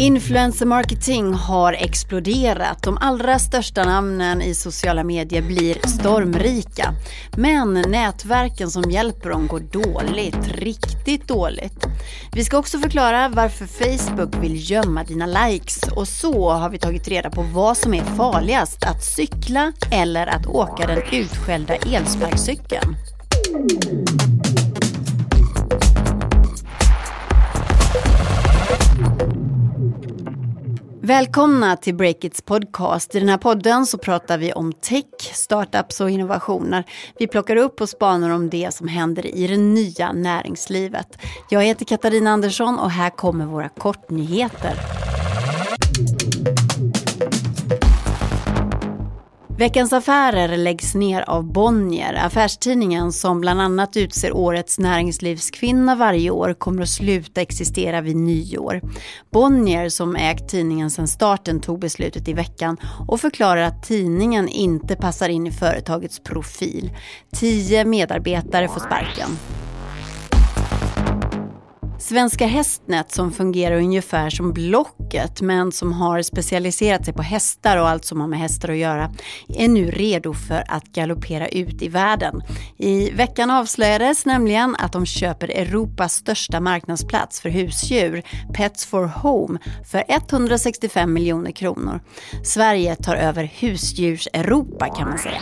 Influencer marketing har exploderat. De allra största namnen i sociala medier blir stormrika. Men nätverken som hjälper dem går dåligt, riktigt dåligt. Vi ska också förklara varför Facebook vill gömma dina likes och så har vi tagit reda på vad som är farligast, att cykla eller att åka den utskällda elsparkcykeln. Välkomna till Breakits podcast. I den här podden så pratar vi om tech, startups och innovationer. Vi plockar upp och spanar om det som händer i det nya näringslivet. Jag heter Katarina Andersson och här kommer våra kortnyheter. Veckans Affärer läggs ner av Bonnier. Affärstidningen som bland annat utser årets näringslivskvinna varje år kommer att sluta existera vid nyår. Bonnier som ägt tidningen sedan starten tog beslutet i veckan och förklarar att tidningen inte passar in i företagets profil. Tio medarbetare får sparken. Svenska hästnät som fungerar ungefär som Blocket men som har specialiserat sig på hästar och allt som har med hästar att göra är nu redo för att galoppera ut i världen. I veckan avslöjades nämligen att de köper Europas största marknadsplats för husdjur, Pets for Home, för 165 miljoner kronor. Sverige tar över husdjurs-Europa kan man säga.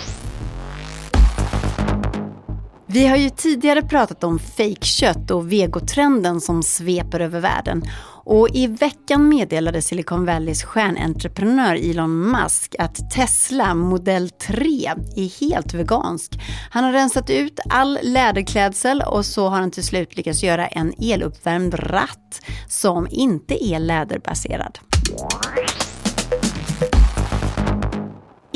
Vi har ju tidigare pratat om fejkkött och vegotrenden som sveper över världen. Och i veckan meddelade Silicon Valleys stjärnentreprenör Elon Musk att Tesla modell 3 är helt vegansk. Han har rensat ut all läderklädsel och så har han till slut lyckats göra en eluppvärmd ratt som inte är läderbaserad.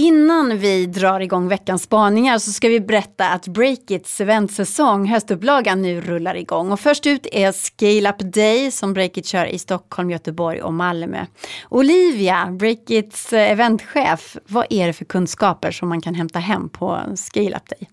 Innan vi drar igång veckans spaningar så ska vi berätta att Breakits eventsäsong, höstupplagan, nu rullar igång. Och först ut är Scale Up Day som Breakit kör i Stockholm, Göteborg och Malmö. Olivia, Breakits eventchef, vad är det för kunskaper som man kan hämta hem på Scale Up Day?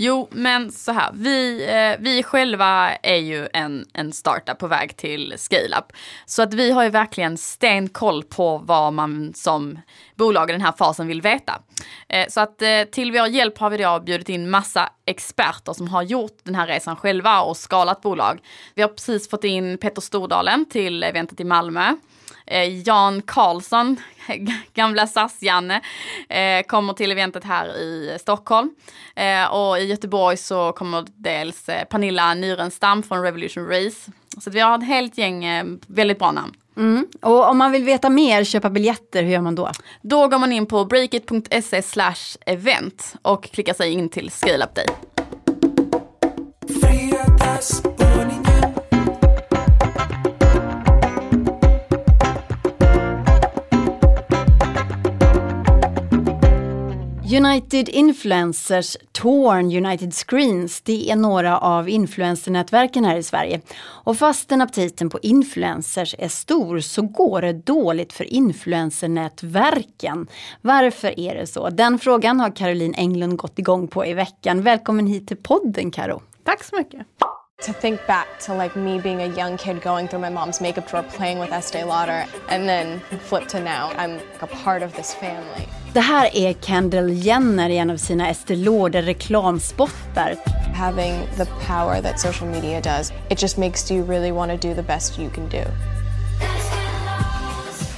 Jo, men så här. Vi, eh, vi själva är ju en, en startup på väg till scale-up. Så att vi har ju verkligen stenkoll på vad man som bolag i den här fasen vill veta. Eh, så att eh, till vår hjälp har vi då bjudit in massa experter som har gjort den här resan själva och skalat bolag. Vi har precis fått in Petter Stordalen till eventet i Malmö. Eh, Jan Karlsson, gamla SAS-Janne, eh, kommer till eventet här i Stockholm. Eh, och i Göteborg så kommer dels Pernilla Nyrenstam från Revolution Race. Så vi har ett helt gäng väldigt bra namn. Mm. Och om man vill veta mer, köpa biljetter, hur gör man då? Då går man in på breakit.se event och klickar sig in till Scale Up Day. United Influencers, Torn, United Screens, det är några av influencernätverken här i Sverige. Och fastän aptiten på influencers är stor så går det dåligt för influencernätverken. Varför är det så? Den frågan har Caroline Englund gått igång på i veckan. Välkommen hit till podden Karo. Tack så mycket. To think back to like me being a young kid going through my mom's makeup drawer playing with Estee Lauder and then flip to now I'm like a part of this family. Det här är Kendall Jenner i en av sina Estée Lauder reklamspottar. Having the power that social media does, it just makes you really want to do the best you can do.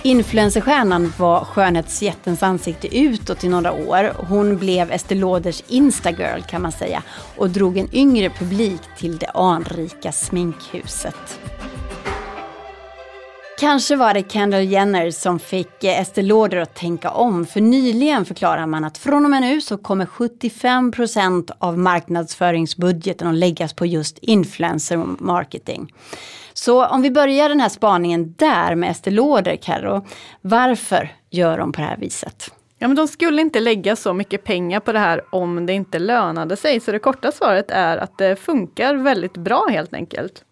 Influencerstjärnan var skönhetsjättens ansikte utåt i några år. Hon blev Estée Lauders Instagirl kan man säga och drog en yngre publik till det anrika sminkhuset. Kanske var det Kendall Jenner som fick eh, Estée Lauder att tänka om. För nyligen förklarar man att från och med nu så kommer 75 procent av marknadsföringsbudgeten att läggas på just influencer marketing. Så om vi börjar den här spaningen där med Estée Lauder, Carro. Varför gör de på det här viset? Ja, men de skulle inte lägga så mycket pengar på det här om det inte lönade sig. Så det korta svaret är att det funkar väldigt bra helt enkelt.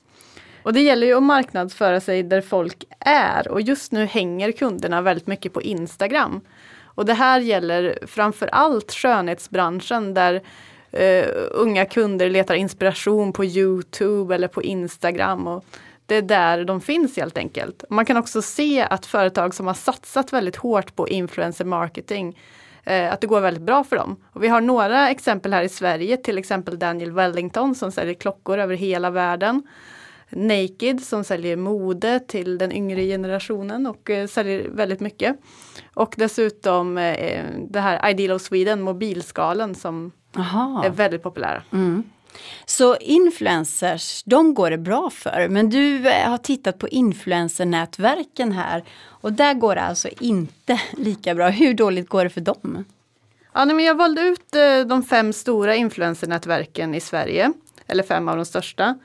Och det gäller ju att marknadsföra sig där folk är och just nu hänger kunderna väldigt mycket på Instagram. Och det här gäller framför allt skönhetsbranschen där eh, unga kunder letar inspiration på Youtube eller på Instagram. Och det är där de finns helt enkelt. Man kan också se att företag som har satsat väldigt hårt på influencer marketing eh, att det går väldigt bra för dem. Och vi har några exempel här i Sverige, till exempel Daniel Wellington som säljer klockor över hela världen. Naked som säljer mode till den yngre generationen och eh, säljer väldigt mycket. Och dessutom eh, det här Ideal of Sweden, mobilskalen som Aha. är väldigt populära. Mm. Så influencers, de går det bra för. Men du eh, har tittat på influencernätverken här och där går det alltså inte lika bra. Hur dåligt går det för dem? Ja, nej, men jag valde ut de fem stora influencernätverken i Sverige, eller fem av de största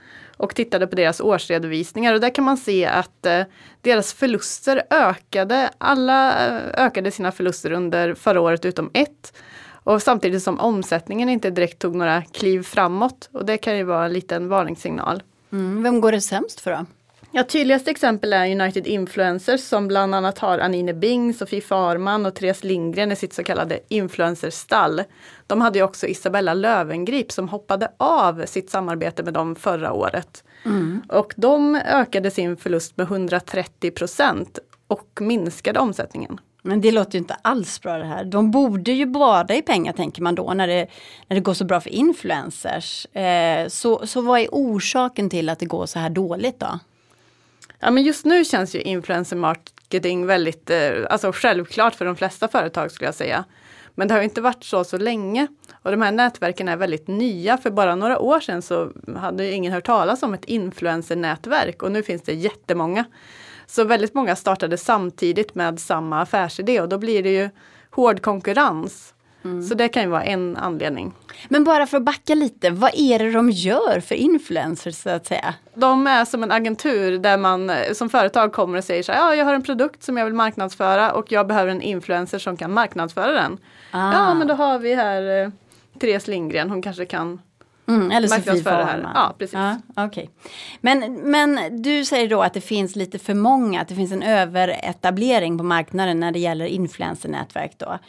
och tittade på deras årsredovisningar och där kan man se att eh, deras förluster ökade. Alla eh, ökade sina förluster under förra året utom ett. Och samtidigt som omsättningen inte direkt tog några kliv framåt och det kan ju vara en liten varningssignal. Mm, vem går det sämst för då? Ja, tydligaste exempel är United Influencers som bland annat har Anine Bing, Sofie Farman och Therese Lindgren i sitt så kallade influencerstall. De hade ju också Isabella Lövengrip som hoppade av sitt samarbete med dem förra året. Mm. Och de ökade sin förlust med 130 procent och minskade omsättningen. Men det låter ju inte alls bra det här. De borde ju bada i pengar tänker man då när det, när det går så bra för influencers. Eh, så, så vad är orsaken till att det går så här dåligt då? Ja men just nu känns ju influencer marketing väldigt eh, alltså självklart för de flesta företag skulle jag säga. Men det har inte varit så så länge. Och de här nätverken är väldigt nya. För bara några år sedan så hade ingen hört talas om ett influencernätverk och nu finns det jättemånga. Så väldigt många startade samtidigt med samma affärsidé och då blir det ju hård konkurrens. Mm. Så det kan ju vara en anledning. Men bara för att backa lite, vad är det de gör för influencers så att säga? De är som en agentur där man eh, som företag kommer och säger så här, ja jag har en produkt som jag vill marknadsföra och jag behöver en influencer som kan marknadsföra den. Ah. Ja men då har vi här eh, Therese Lindgren, hon kanske kan Mm, eller Sofie Farman. Ja, precis. Ja, okay. men, men du säger då att det finns lite för många, att det finns en överetablering på marknaden när det gäller influencernätverk då.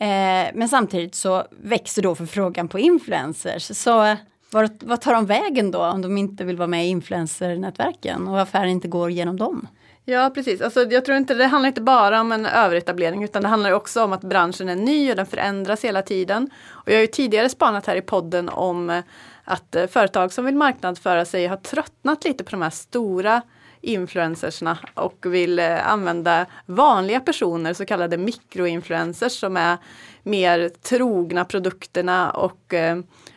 Eh, men samtidigt så växer då förfrågan på influencers. Så vad, vad tar de vägen då om de inte vill vara med i influencernätverken och affären inte går genom dem? Ja precis, alltså, jag tror inte det handlar inte bara om en överetablering utan det handlar också om att branschen är ny och den förändras hela tiden. Och jag har ju tidigare spanat här i podden om eh, att eh, företag som vill marknadsföra sig har tröttnat lite på de här stora influencersna och vill eh, använda vanliga personer, så kallade mikroinfluencers som är mer trogna produkterna och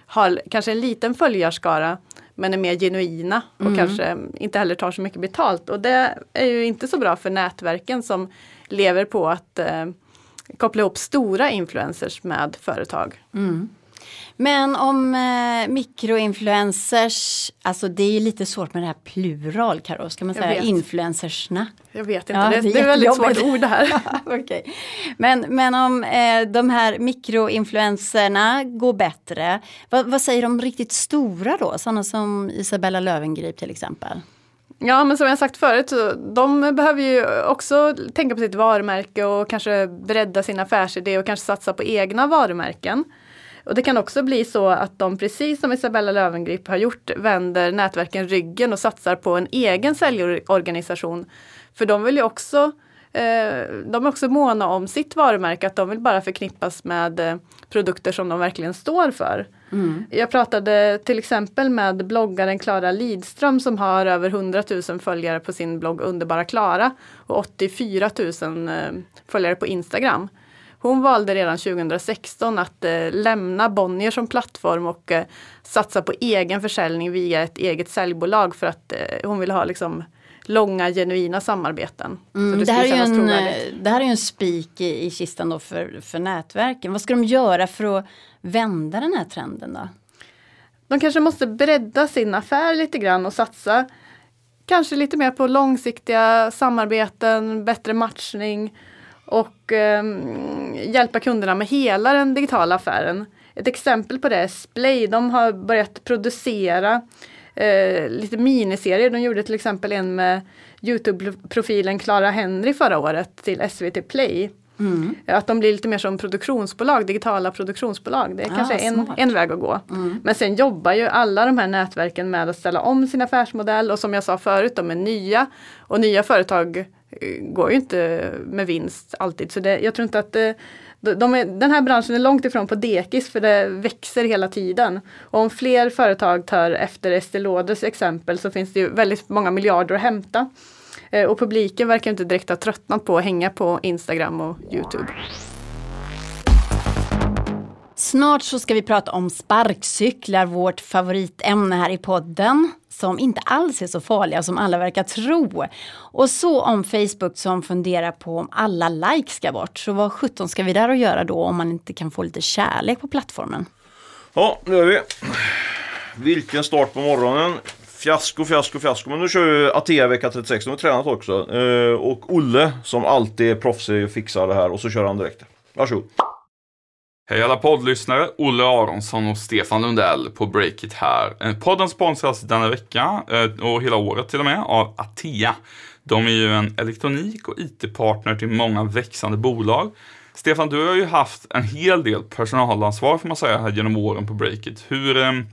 har kanske en liten följarskara men är mer genuina och mm. kanske inte heller tar så mycket betalt. Och det är ju inte så bra för nätverken som lever på att eh, koppla ihop stora influencers med företag. Mm. Men om eh, mikroinfluencers, alltså det är lite svårt med det här plural Karo, ska man säga influencersna? Jag vet inte, ja, det, det, är väldigt svårt ord det här. okay. men, men om eh, de här mikroinfluencerna går bättre, vad, vad säger de riktigt stora då? Sådana som Isabella Lövengrip till exempel? Ja men som jag sagt förut, de behöver ju också tänka på sitt varumärke och kanske bredda sin affärsidé och kanske satsa på egna varumärken. Och det kan också bli så att de, precis som Isabella Lövengrip har gjort, vänder nätverken ryggen och satsar på en egen säljorganisation. För de vill ju också eh, de är också måna om sitt varumärke, att de vill bara förknippas med eh, produkter som de verkligen står för. Mm. Jag pratade till exempel med bloggaren Klara Lidström som har över 100 000 följare på sin blogg Underbara Klara och 84 000 eh, följare på Instagram. Hon valde redan 2016 att eh, lämna Bonnier som plattform och eh, satsa på egen försäljning via ett eget säljbolag för att eh, hon ville ha liksom långa genuina samarbeten. Mm, det, det, här är en, eh, det här är ju en spik i, i kistan då för, för nätverken. Vad ska de göra för att vända den här trenden då? De kanske måste bredda sin affär lite grann och satsa kanske lite mer på långsiktiga samarbeten, bättre matchning och eh, hjälpa kunderna med hela den digitala affären. Ett exempel på det är Splay. De har börjat producera eh, lite miniserier. De gjorde till exempel en med Youtube-profilen Clara Henry förra året till SVT Play. Mm. Att de blir lite mer som produktionsbolag, digitala produktionsbolag. Det är Ah, kanske en, smart. en väg att gå. Men sen jobbar ju alla de här nätverken med att ställa om sin affärsmodell och som jag sa förut, de är nya. Och nya företag Eh, går ju inte med vinst alltid. Så det, jag tror inte att eh, det, de är, den här branschen är långt ifrån på dekis för det växer hela tiden. Och om fler företag tar efter Estée Lauders exempel så finns det ju väldigt många miljarder att hämta. Eh, och publiken verkar inte direkt ha tröttnat på att hänga på Instagram och Youtube. Snart så ska vi prata om sparkcyklar, vårt favoritämne här i podden. Som inte alls är så farliga som alla verkar tro. Och så om Facebook som funderar på om alla likes ska bort. Så vad sjutton ska vi där och göra då om man inte kan få lite kärlek på plattformen? Ja, nu är vi. Vilken start på morgonen. Fiasko, fiasko, fiasko. Men nu kör ju Atea vecka 36. De har tränat också. Eh, och Olle som alltid är proffsig fixar det här och så kör han direkt. Varsågod. Hej alla poddlyssnare, Olle Aronsson och Stefan Lundell på Breakit här. Eh, podden sponsras denna vecka eh, och hela året till och med av Atea. De är ju en elektronik och IT-partner till många växande bolag. Stefan, du har ju haft en hel del personalansvar får man säga här genom åren på Breakit. Hur ehm,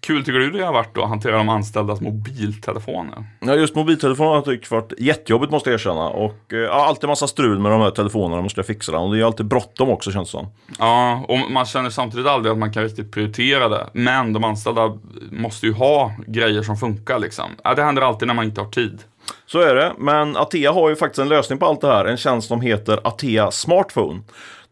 kul tycker du det har varit då att hantera de anställdas mobiltelefoner? Ja, just mobiltelefoner har jag tyckt varit jättejobbigt måste jag erkänna. Och eh, ja, alltid massa strul med de här telefonerna de ska fixa. Och det är alltid bråttom också känns det som. Ja, och man känner samtidigt aldrig att man kan riktigt prioritera det. Men de anställda måste ju ha grejer som funkar liksom. Ja, det händer alltid när man inte har tid. Så är det, men Atea har ju faktiskt en lösning på allt det här. En tjänst som heter Atea Smartphone.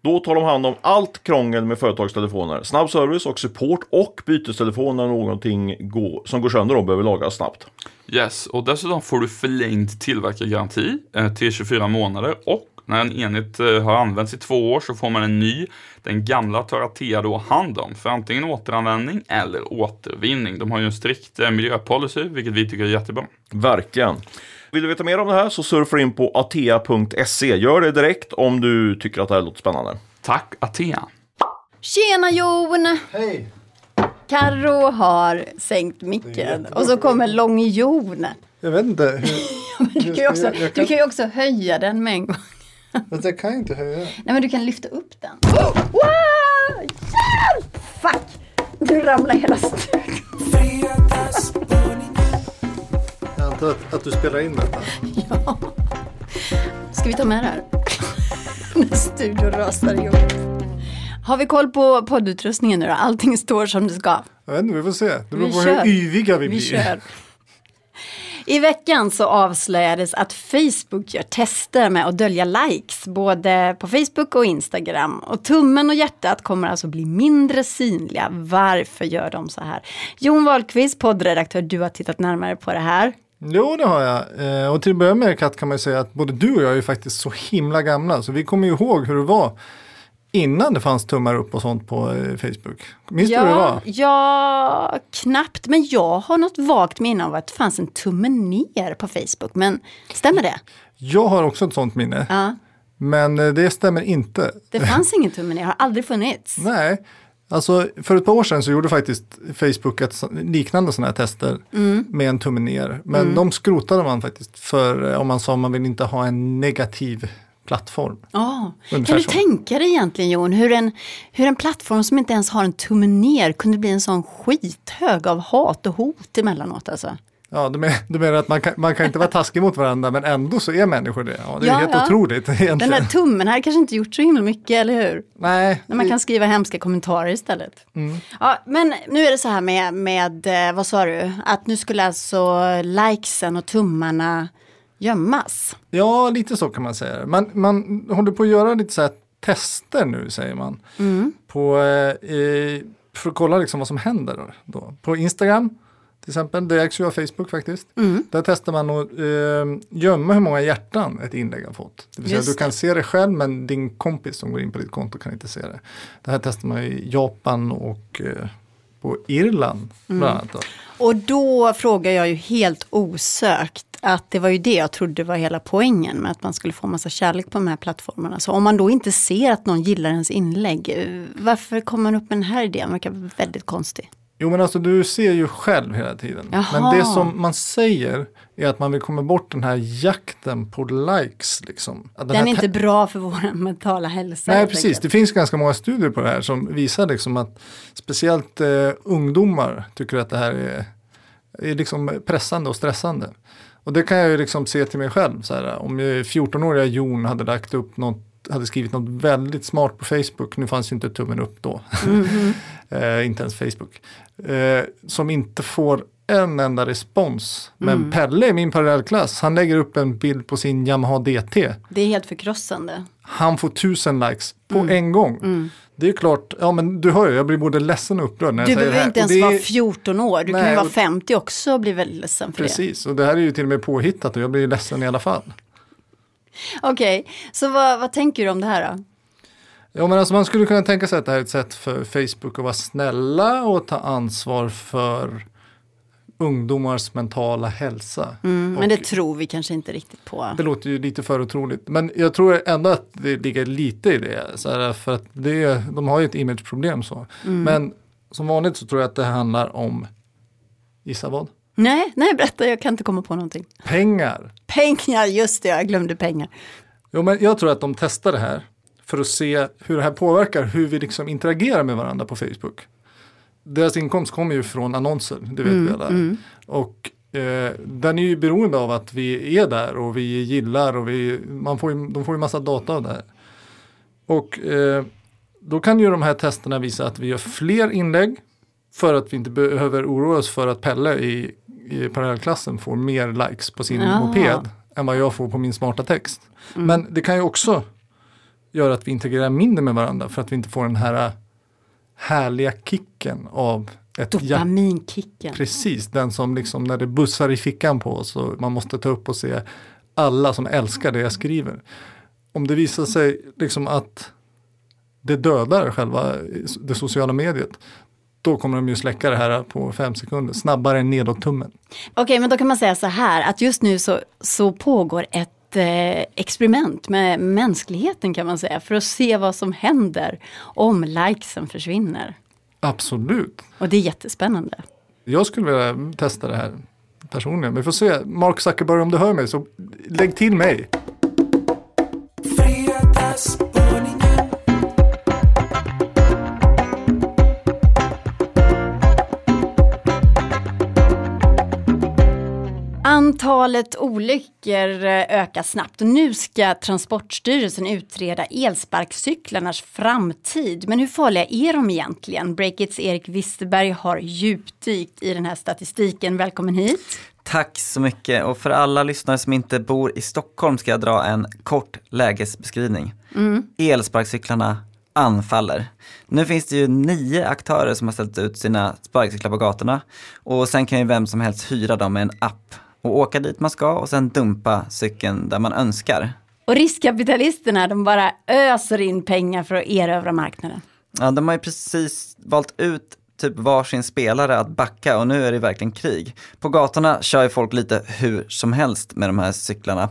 Då tar de hand om allt krångel med företagstelefoner. Snabb service och support och bytestelefon när någonting går, som går sönder och behöver lagas snabbt. Yes, och dessutom får du förlängd tillverkargaranti eh, till 24 månader och när en enhet eh, har använts i två år så får man en ny. Den gamla tar Atea då hand om för antingen återanvändning eller återvinning. De har ju en strikt eh, miljöpolicy, vilket vi tycker är jättebra. Verkligen. Vill du veta mer om det här så surfa in på atea.se. Gör det direkt om du tycker att det här låter spännande. Tack Atea! Tjena Jon! Hej! Karo har sänkt micken och så kommer Lång-Jon. Jag vet inte. Hur, Du kan, ju också, jag, jag du kan, kan ju också höja den med en gång. fast jag kan inte höja. Nej men du kan lyfta upp den. Oh! Wow! Hjälp! Fuck! Nu ramlar hela studion. Antar att, att du spelar in detta. Ska vi ta med det här? När studion rasar ihop. Har vi koll på poddutrustningen nu då? Allting står som det ska. Jag vet inte, vi får se. Det beror Vi på kör. hur yviga vi, Vi blir. kör. I veckan så avslöjades att Facebook gör tester med att dölja likes både på Facebook och Instagram. Och tummen och hjärtat kommer alltså bli mindre synliga. Varför gör de så här? Jon Wahlqvist, poddredaktör, du har tittat närmare på det här. Jo, det har jag. Eh, och till att börja med Kat kan man ju säga att både du och jag är ju faktiskt så himla gamla. Så vi kommer ju ihåg hur det var innan det fanns tummar upp och sånt på eh, Facebook. Minns du hur det var? ja, knappt. Men jag har något vagt minne av att det fanns en tumme ner på Facebook. Men stämmer det? Jag har också ett sånt minne. Ja. Men eh, det stämmer inte. Det fanns ingen tumme ner, har aldrig funnits. Nej, alltså för ett par år sedan så gjorde faktiskt Facebook ett liknande sådana här tester Mm. med en tumme ner. Men de skrotade man faktiskt för eh, om man sa man vill inte ha en negativ plattform. Ungefär Kan du så. tänka dig egentligen Jon, hur en, hur en plattform som inte ens har en tumme ner kunde bli en sån skithög av hat och hot emellanåt alltså? Ja, du, men, du menar att man kan, man kan inte vara taskig mot varandra men ändå så är människor det. Ja, det är Ja, helt ja. otroligt egentligen. Den där tummen här kanske inte gjort så himla mycket, eller hur? Nej, När man kan skriva hemska kommentarer istället. Mm. Ja, men nu är det så här med, med, eh, vad sa du, att nu skulle alltså likesen och tummarna gömmas. Ja, lite så kan man säga. Man, man håller på att göra lite så här tester nu säger man. På, eh, eh, för att kolla liksom vad som händer då. På Instagram till exempel, det ägs ju av Facebook faktiskt. Där testar man att eh, gömma hur många hjärtan ett inlägg har fått. Det vill säga du kan se det själv men din kompis som går in på ditt konto kan inte se det. Det här testar man i Japan och eh, på Irland bland annat. Då. Och då frågar jag ju helt osökt att det var ju det jag trodde var hela poängen med att man skulle få massa kärlek på de här plattformarna. Så om man då inte ser att någon gillar ens inlägg, eh, varför kommer man upp med den här idén? Den verkar väldigt konstig. Jo men alltså du ser ju själv hela tiden. Jaha. Men det som man säger är att man vill komma bort den här jakten på likes. Liksom. Den här är inte te- bra för vår mentala hälsa. Nej precis, det finns ganska många studier på det här som visar liksom att speciellt eh, ungdomar tycker att det här är, är liksom pressande och stressande. Och det kan jag ju liksom se till mig själv. Så här, om jag 14-åriga Jon hade lagt upp något hade skrivit något väldigt smart på Facebook, nu fanns ju inte tummen upp då, eh, inte ens Facebook, eh, som inte får en enda respons. Men Pelle i min parallellklass, han lägger upp en bild på sin Yamaha DT, Det är helt förkrossande. han får tusen likes på en gång. Det är klart, ja men du hör ju, jag blir både ledsen och upprörd när jag Du säger det behöver här. inte ens är- vara 14 år, du kan Nej, ju vara och- 50 också och bli väldigt ledsen för det. Precis, och det här är ju till och med påhittat och jag blir ledsen i alla fall. Okej, så vad, vad tänker du om det här då? Ja men alltså man skulle kunna tänka sig att det här är ett sätt för Facebook att vara snälla och ta ansvar för ungdomars mentala hälsa. Mm, men det tror vi kanske inte riktigt på. det låter ju lite för otroligt. Men jag tror ändå att det ligger lite i det. Så för att det de har ju ett imageproblem så. Mm. Men som vanligt så tror jag att det handlar om, gissa vad? Nej, nej berätta, jag kan inte komma på någonting. Pengar. Pengar, just det, jag glömde pengar. Jo, men jag tror att de testar det här för att se hur det här påverkar hur vi liksom interagerar med varandra på Facebook. Deras inkomst kommer ju från annonser, det vet vi alla. Och eh, den är ju beroende av att vi är där och vi gillar och vi, man får ju, de får ju massa data av det här. Och eh, då kan ju de här testerna visa att vi gör fler inlägg för att vi inte behöver oroa oss för att Pelle i, i parallellklassen får mer likes på sin Jaha. moped än vad jag får på min smarta text. Men det kan ju också göra att vi integrerar mindre med varandra för att vi inte får den här härliga kicken av ett Dopaminkicken. Precis, den som liksom när det bussar i fickan på oss och man måste ta upp och se alla som älskar det jag skriver. Om det visar sig liksom att det dödar själva det sociala mediet då kommer de ju släcka det här på fem sekunder, snabbare än nedåt-tummen. Okej, men då kan man säga så här att just nu så, så pågår ett eh, experiment med mänskligheten kan man säga för att se vad som händer om likesen försvinner. Absolut. Och det är jättespännande. Jag skulle vilja testa det här personligen. Vi får se. Mark Zuckerberg om du hör mig så lägg till mig. Antalet olyckor eh, ökar snabbt och nu ska Transportstyrelsen utreda elsparkcyklarnas framtid. Men hur farliga är de egentligen? Breakits Erik Wisterberg har djupdykt i den här statistiken. Välkommen hit. Tack så mycket och för alla lyssnare som inte bor i Stockholm ska jag dra en kort lägesbeskrivning. Elsparkcyklarna anfaller. Nu finns det ju nio aktörer som har ställt ut sina sparkcyklar på gatorna och sen kan ju vem som helst hyra dem med en app och åka dit man ska och sen dumpa cykeln där man önskar. Och riskkapitalisterna de bara öser in pengar för att erövra marknaden. Ja, de har ju precis valt ut typ varsin spelare att backa och nu är det verkligen krig. På gatorna kör ju folk lite hur som helst med de här cyklarna.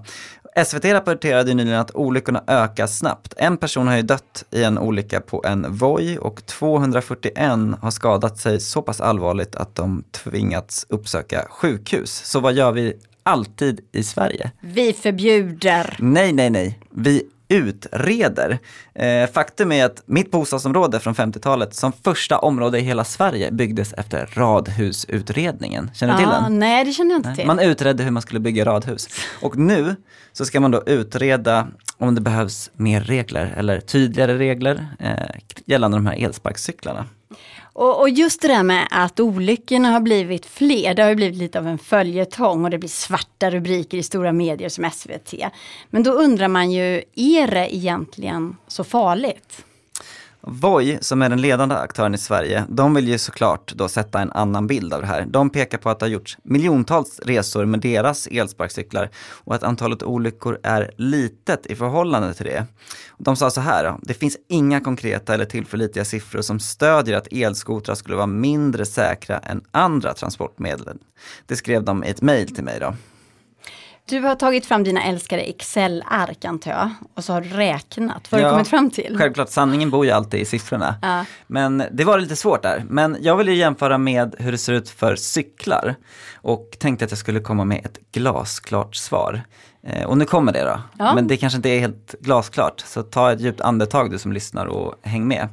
SVT rapporterade nyligen att olyckorna ökar snabbt. En person har ju dött i en olycka på en Voi och 241 har skadat sig så pass allvarligt att de tvingats uppsöka sjukhus. Så vad gör vi alltid i Sverige? Vi förbjuder. Nej, nej, nej. Vi utreder. Eh, faktum är att mitt bostadsområde från 50-talet som första område i hela Sverige byggdes efter radhusutredningen. Känner du till Ah, den? nej, det känner jag inte till. Man utredde hur man skulle bygga radhus. Och nu så ska man då utreda om det behövs mer regler eller tydligare regler eh, gällande de här elsparkcyklarna. Och, och just det där med att olyckorna har blivit fler, det har ju blivit lite av en följetong och det blir svarta rubriker i stora medier som SVT. Men då undrar man ju, är det egentligen så farligt? Voi, som är den ledande aktören i Sverige, de vill ju såklart då sätta en annan bild av det här. De pekar på att det har gjorts miljontals resor med deras elsparkcyklar och att antalet olyckor är litet i förhållande till det. De sa så här, det finns inga konkreta eller tillförlitliga siffror som stödjer att elskotrar skulle vara mindre säkra än andra transportmedel. Det skrev de i ett mejl till mig då. Du har tagit fram dina älskade Excel-ark antar jag. Och så har du räknat. Vad har Ja, du kommit fram till? Självklart, sanningen bor ju alltid i siffrorna. Ja. Men det var lite svårt där. Men jag vill ju jämföra med hur det ser ut för cyklar. Och tänkte att jag skulle komma med ett glasklart svar. Eh, och nu kommer det då. Ja. Men det kanske inte är helt glasklart. Så ta ett djupt andetag du som lyssnar och häng med.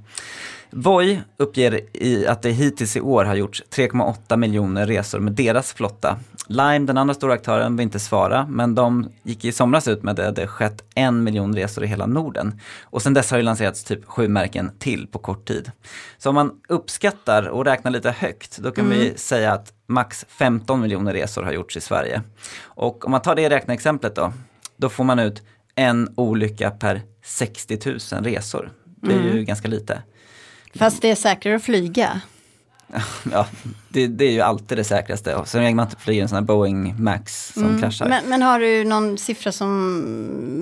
Voi uppger i att det hittills i år har gjorts 3,8 miljoner resor med deras flotta. Lime, den andra stora aktören, vill inte svara, men de gick i somras ut med att det skett en miljon resor i hela Norden. Och sen dess har det lanserats typ sju märken till på kort tid. Så om man uppskattar och räknar lite högt, då kan vi säga att max 15 miljoner resor har gjorts i Sverige. Och om man tar det räkneexemplet då, då får man ut en olycka per 60 000 resor. Det är ju ganska lite. Fast det är säkrare att flyga. Ja, det, det är ju alltid det säkraste. Så länge man inte flyger en sån här Boeing Max som kraschar. Men, men har du någon siffra som,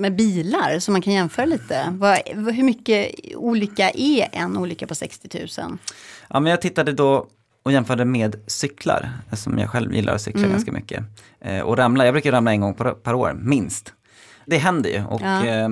med bilar som man kan jämföra lite? Vad, hur mycket olycka är en olycka på 60 000? Ja, men jag tittade då och jämförde med cyklar, som jag själv gillar att cykla ganska mycket. Eh, och ramla, jag brukar ramla en gång per, per år, minst. Det händer ju och Ja. eh,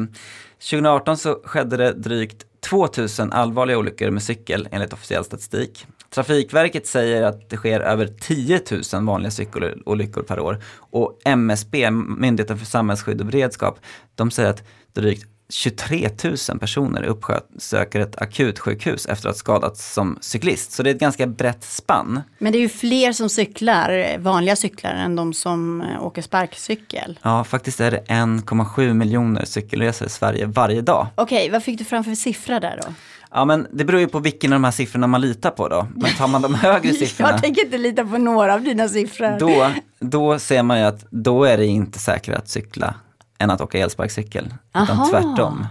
2018 så skedde det drygt 2000 allvarliga olyckor med cykel enligt officiell statistik. Trafikverket säger att det sker över 10 000 vanliga cykelolyckor per år. Och MSB, Myndigheten för samhällsskydd och beredskap, de säger att drygt 23 000 personer uppsöker ett akutsjukhus efter att ha skadats som cyklist. Så det är ett ganska brett spann. Men det är ju fler som cyklar, vanliga cyklar, än de som eh, åker sparkcykel. Ja, faktiskt är det 1,7 miljoner cykelresor i Sverige varje dag. Okej, vad fick du fram för siffra där då? Ja, men det beror ju på vilken av de här siffrorna man litar på då. Men tar man de högre siffrorna, Jag tänker inte lita på några av dina siffror. då, då ser man ju att då är det inte säkrare att cykla än att åka elsparkcykel. Utan Aha. tvärtom.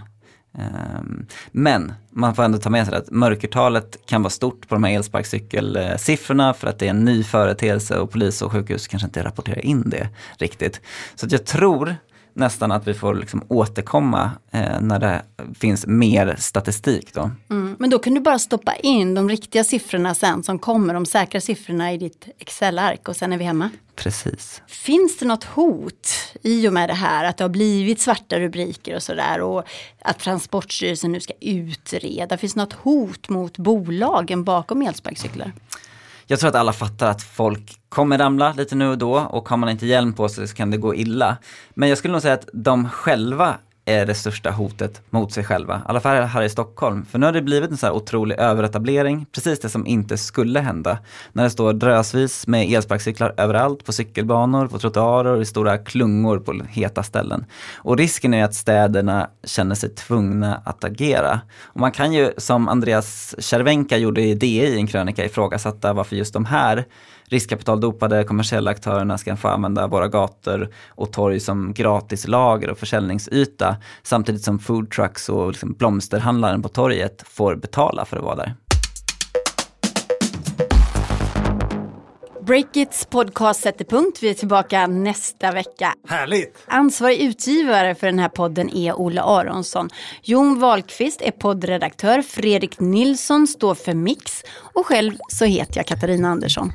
Ehm, Men man får ändå ta med sig att mörkertalet kan vara stort på de här elsparkcykelsiffrorna för att det är en ny företeelse och polis och sjukhus kanske inte rapporterar in det riktigt. Så jag tror nästan att vi får liksom återkomma eh, när det finns mer statistik då. Mm, men då kan du bara stoppa in de riktiga siffrorna sen som kommer, de säkra siffrorna i ditt Excel-ark och sen är vi hemma. Precis. Finns det något hot i och med det här att det har blivit svarta rubriker och sådär och att Transportstyrelsen nu ska utreda? Finns det något hot mot bolagen bakom elsparkcyklar? Jag tror att alla fattar att folk kommer ramla lite nu och då och har man inte hjälm på sig så kan det gå illa. Men jag skulle nog säga att de själva är det största hotet mot sig själva. I alla fall här i Stockholm. För nu har det blivit en så här otrolig överetablering. Precis det som inte skulle hända. När det står drösvis med elsparkcyklar överallt, på cykelbanor, på trottoarer i stora klungor på heta ställen. Och risken är att städerna känner sig tvungna att agera. Och man kan ju, som Andreas Cervenka gjorde i DI i en krönika, ifrågasätta varför just de här riskkapitaldopade kommersiella aktörerna ska få använda våra gator och torg som gratislager och försäljningsyta samtidigt som foodtrucks och liksom blomsterhandlaren på torget får betala för att vara där. Breakits podcast sätter punkt. Vi är tillbaka nästa vecka. Härligt! Ansvarig utgivare för den här podden är Olle Aronsson. Jon Wahlqvist är poddredaktör. Fredrik Nilsson står för mix. Och själv så heter jag Katarina Andersson.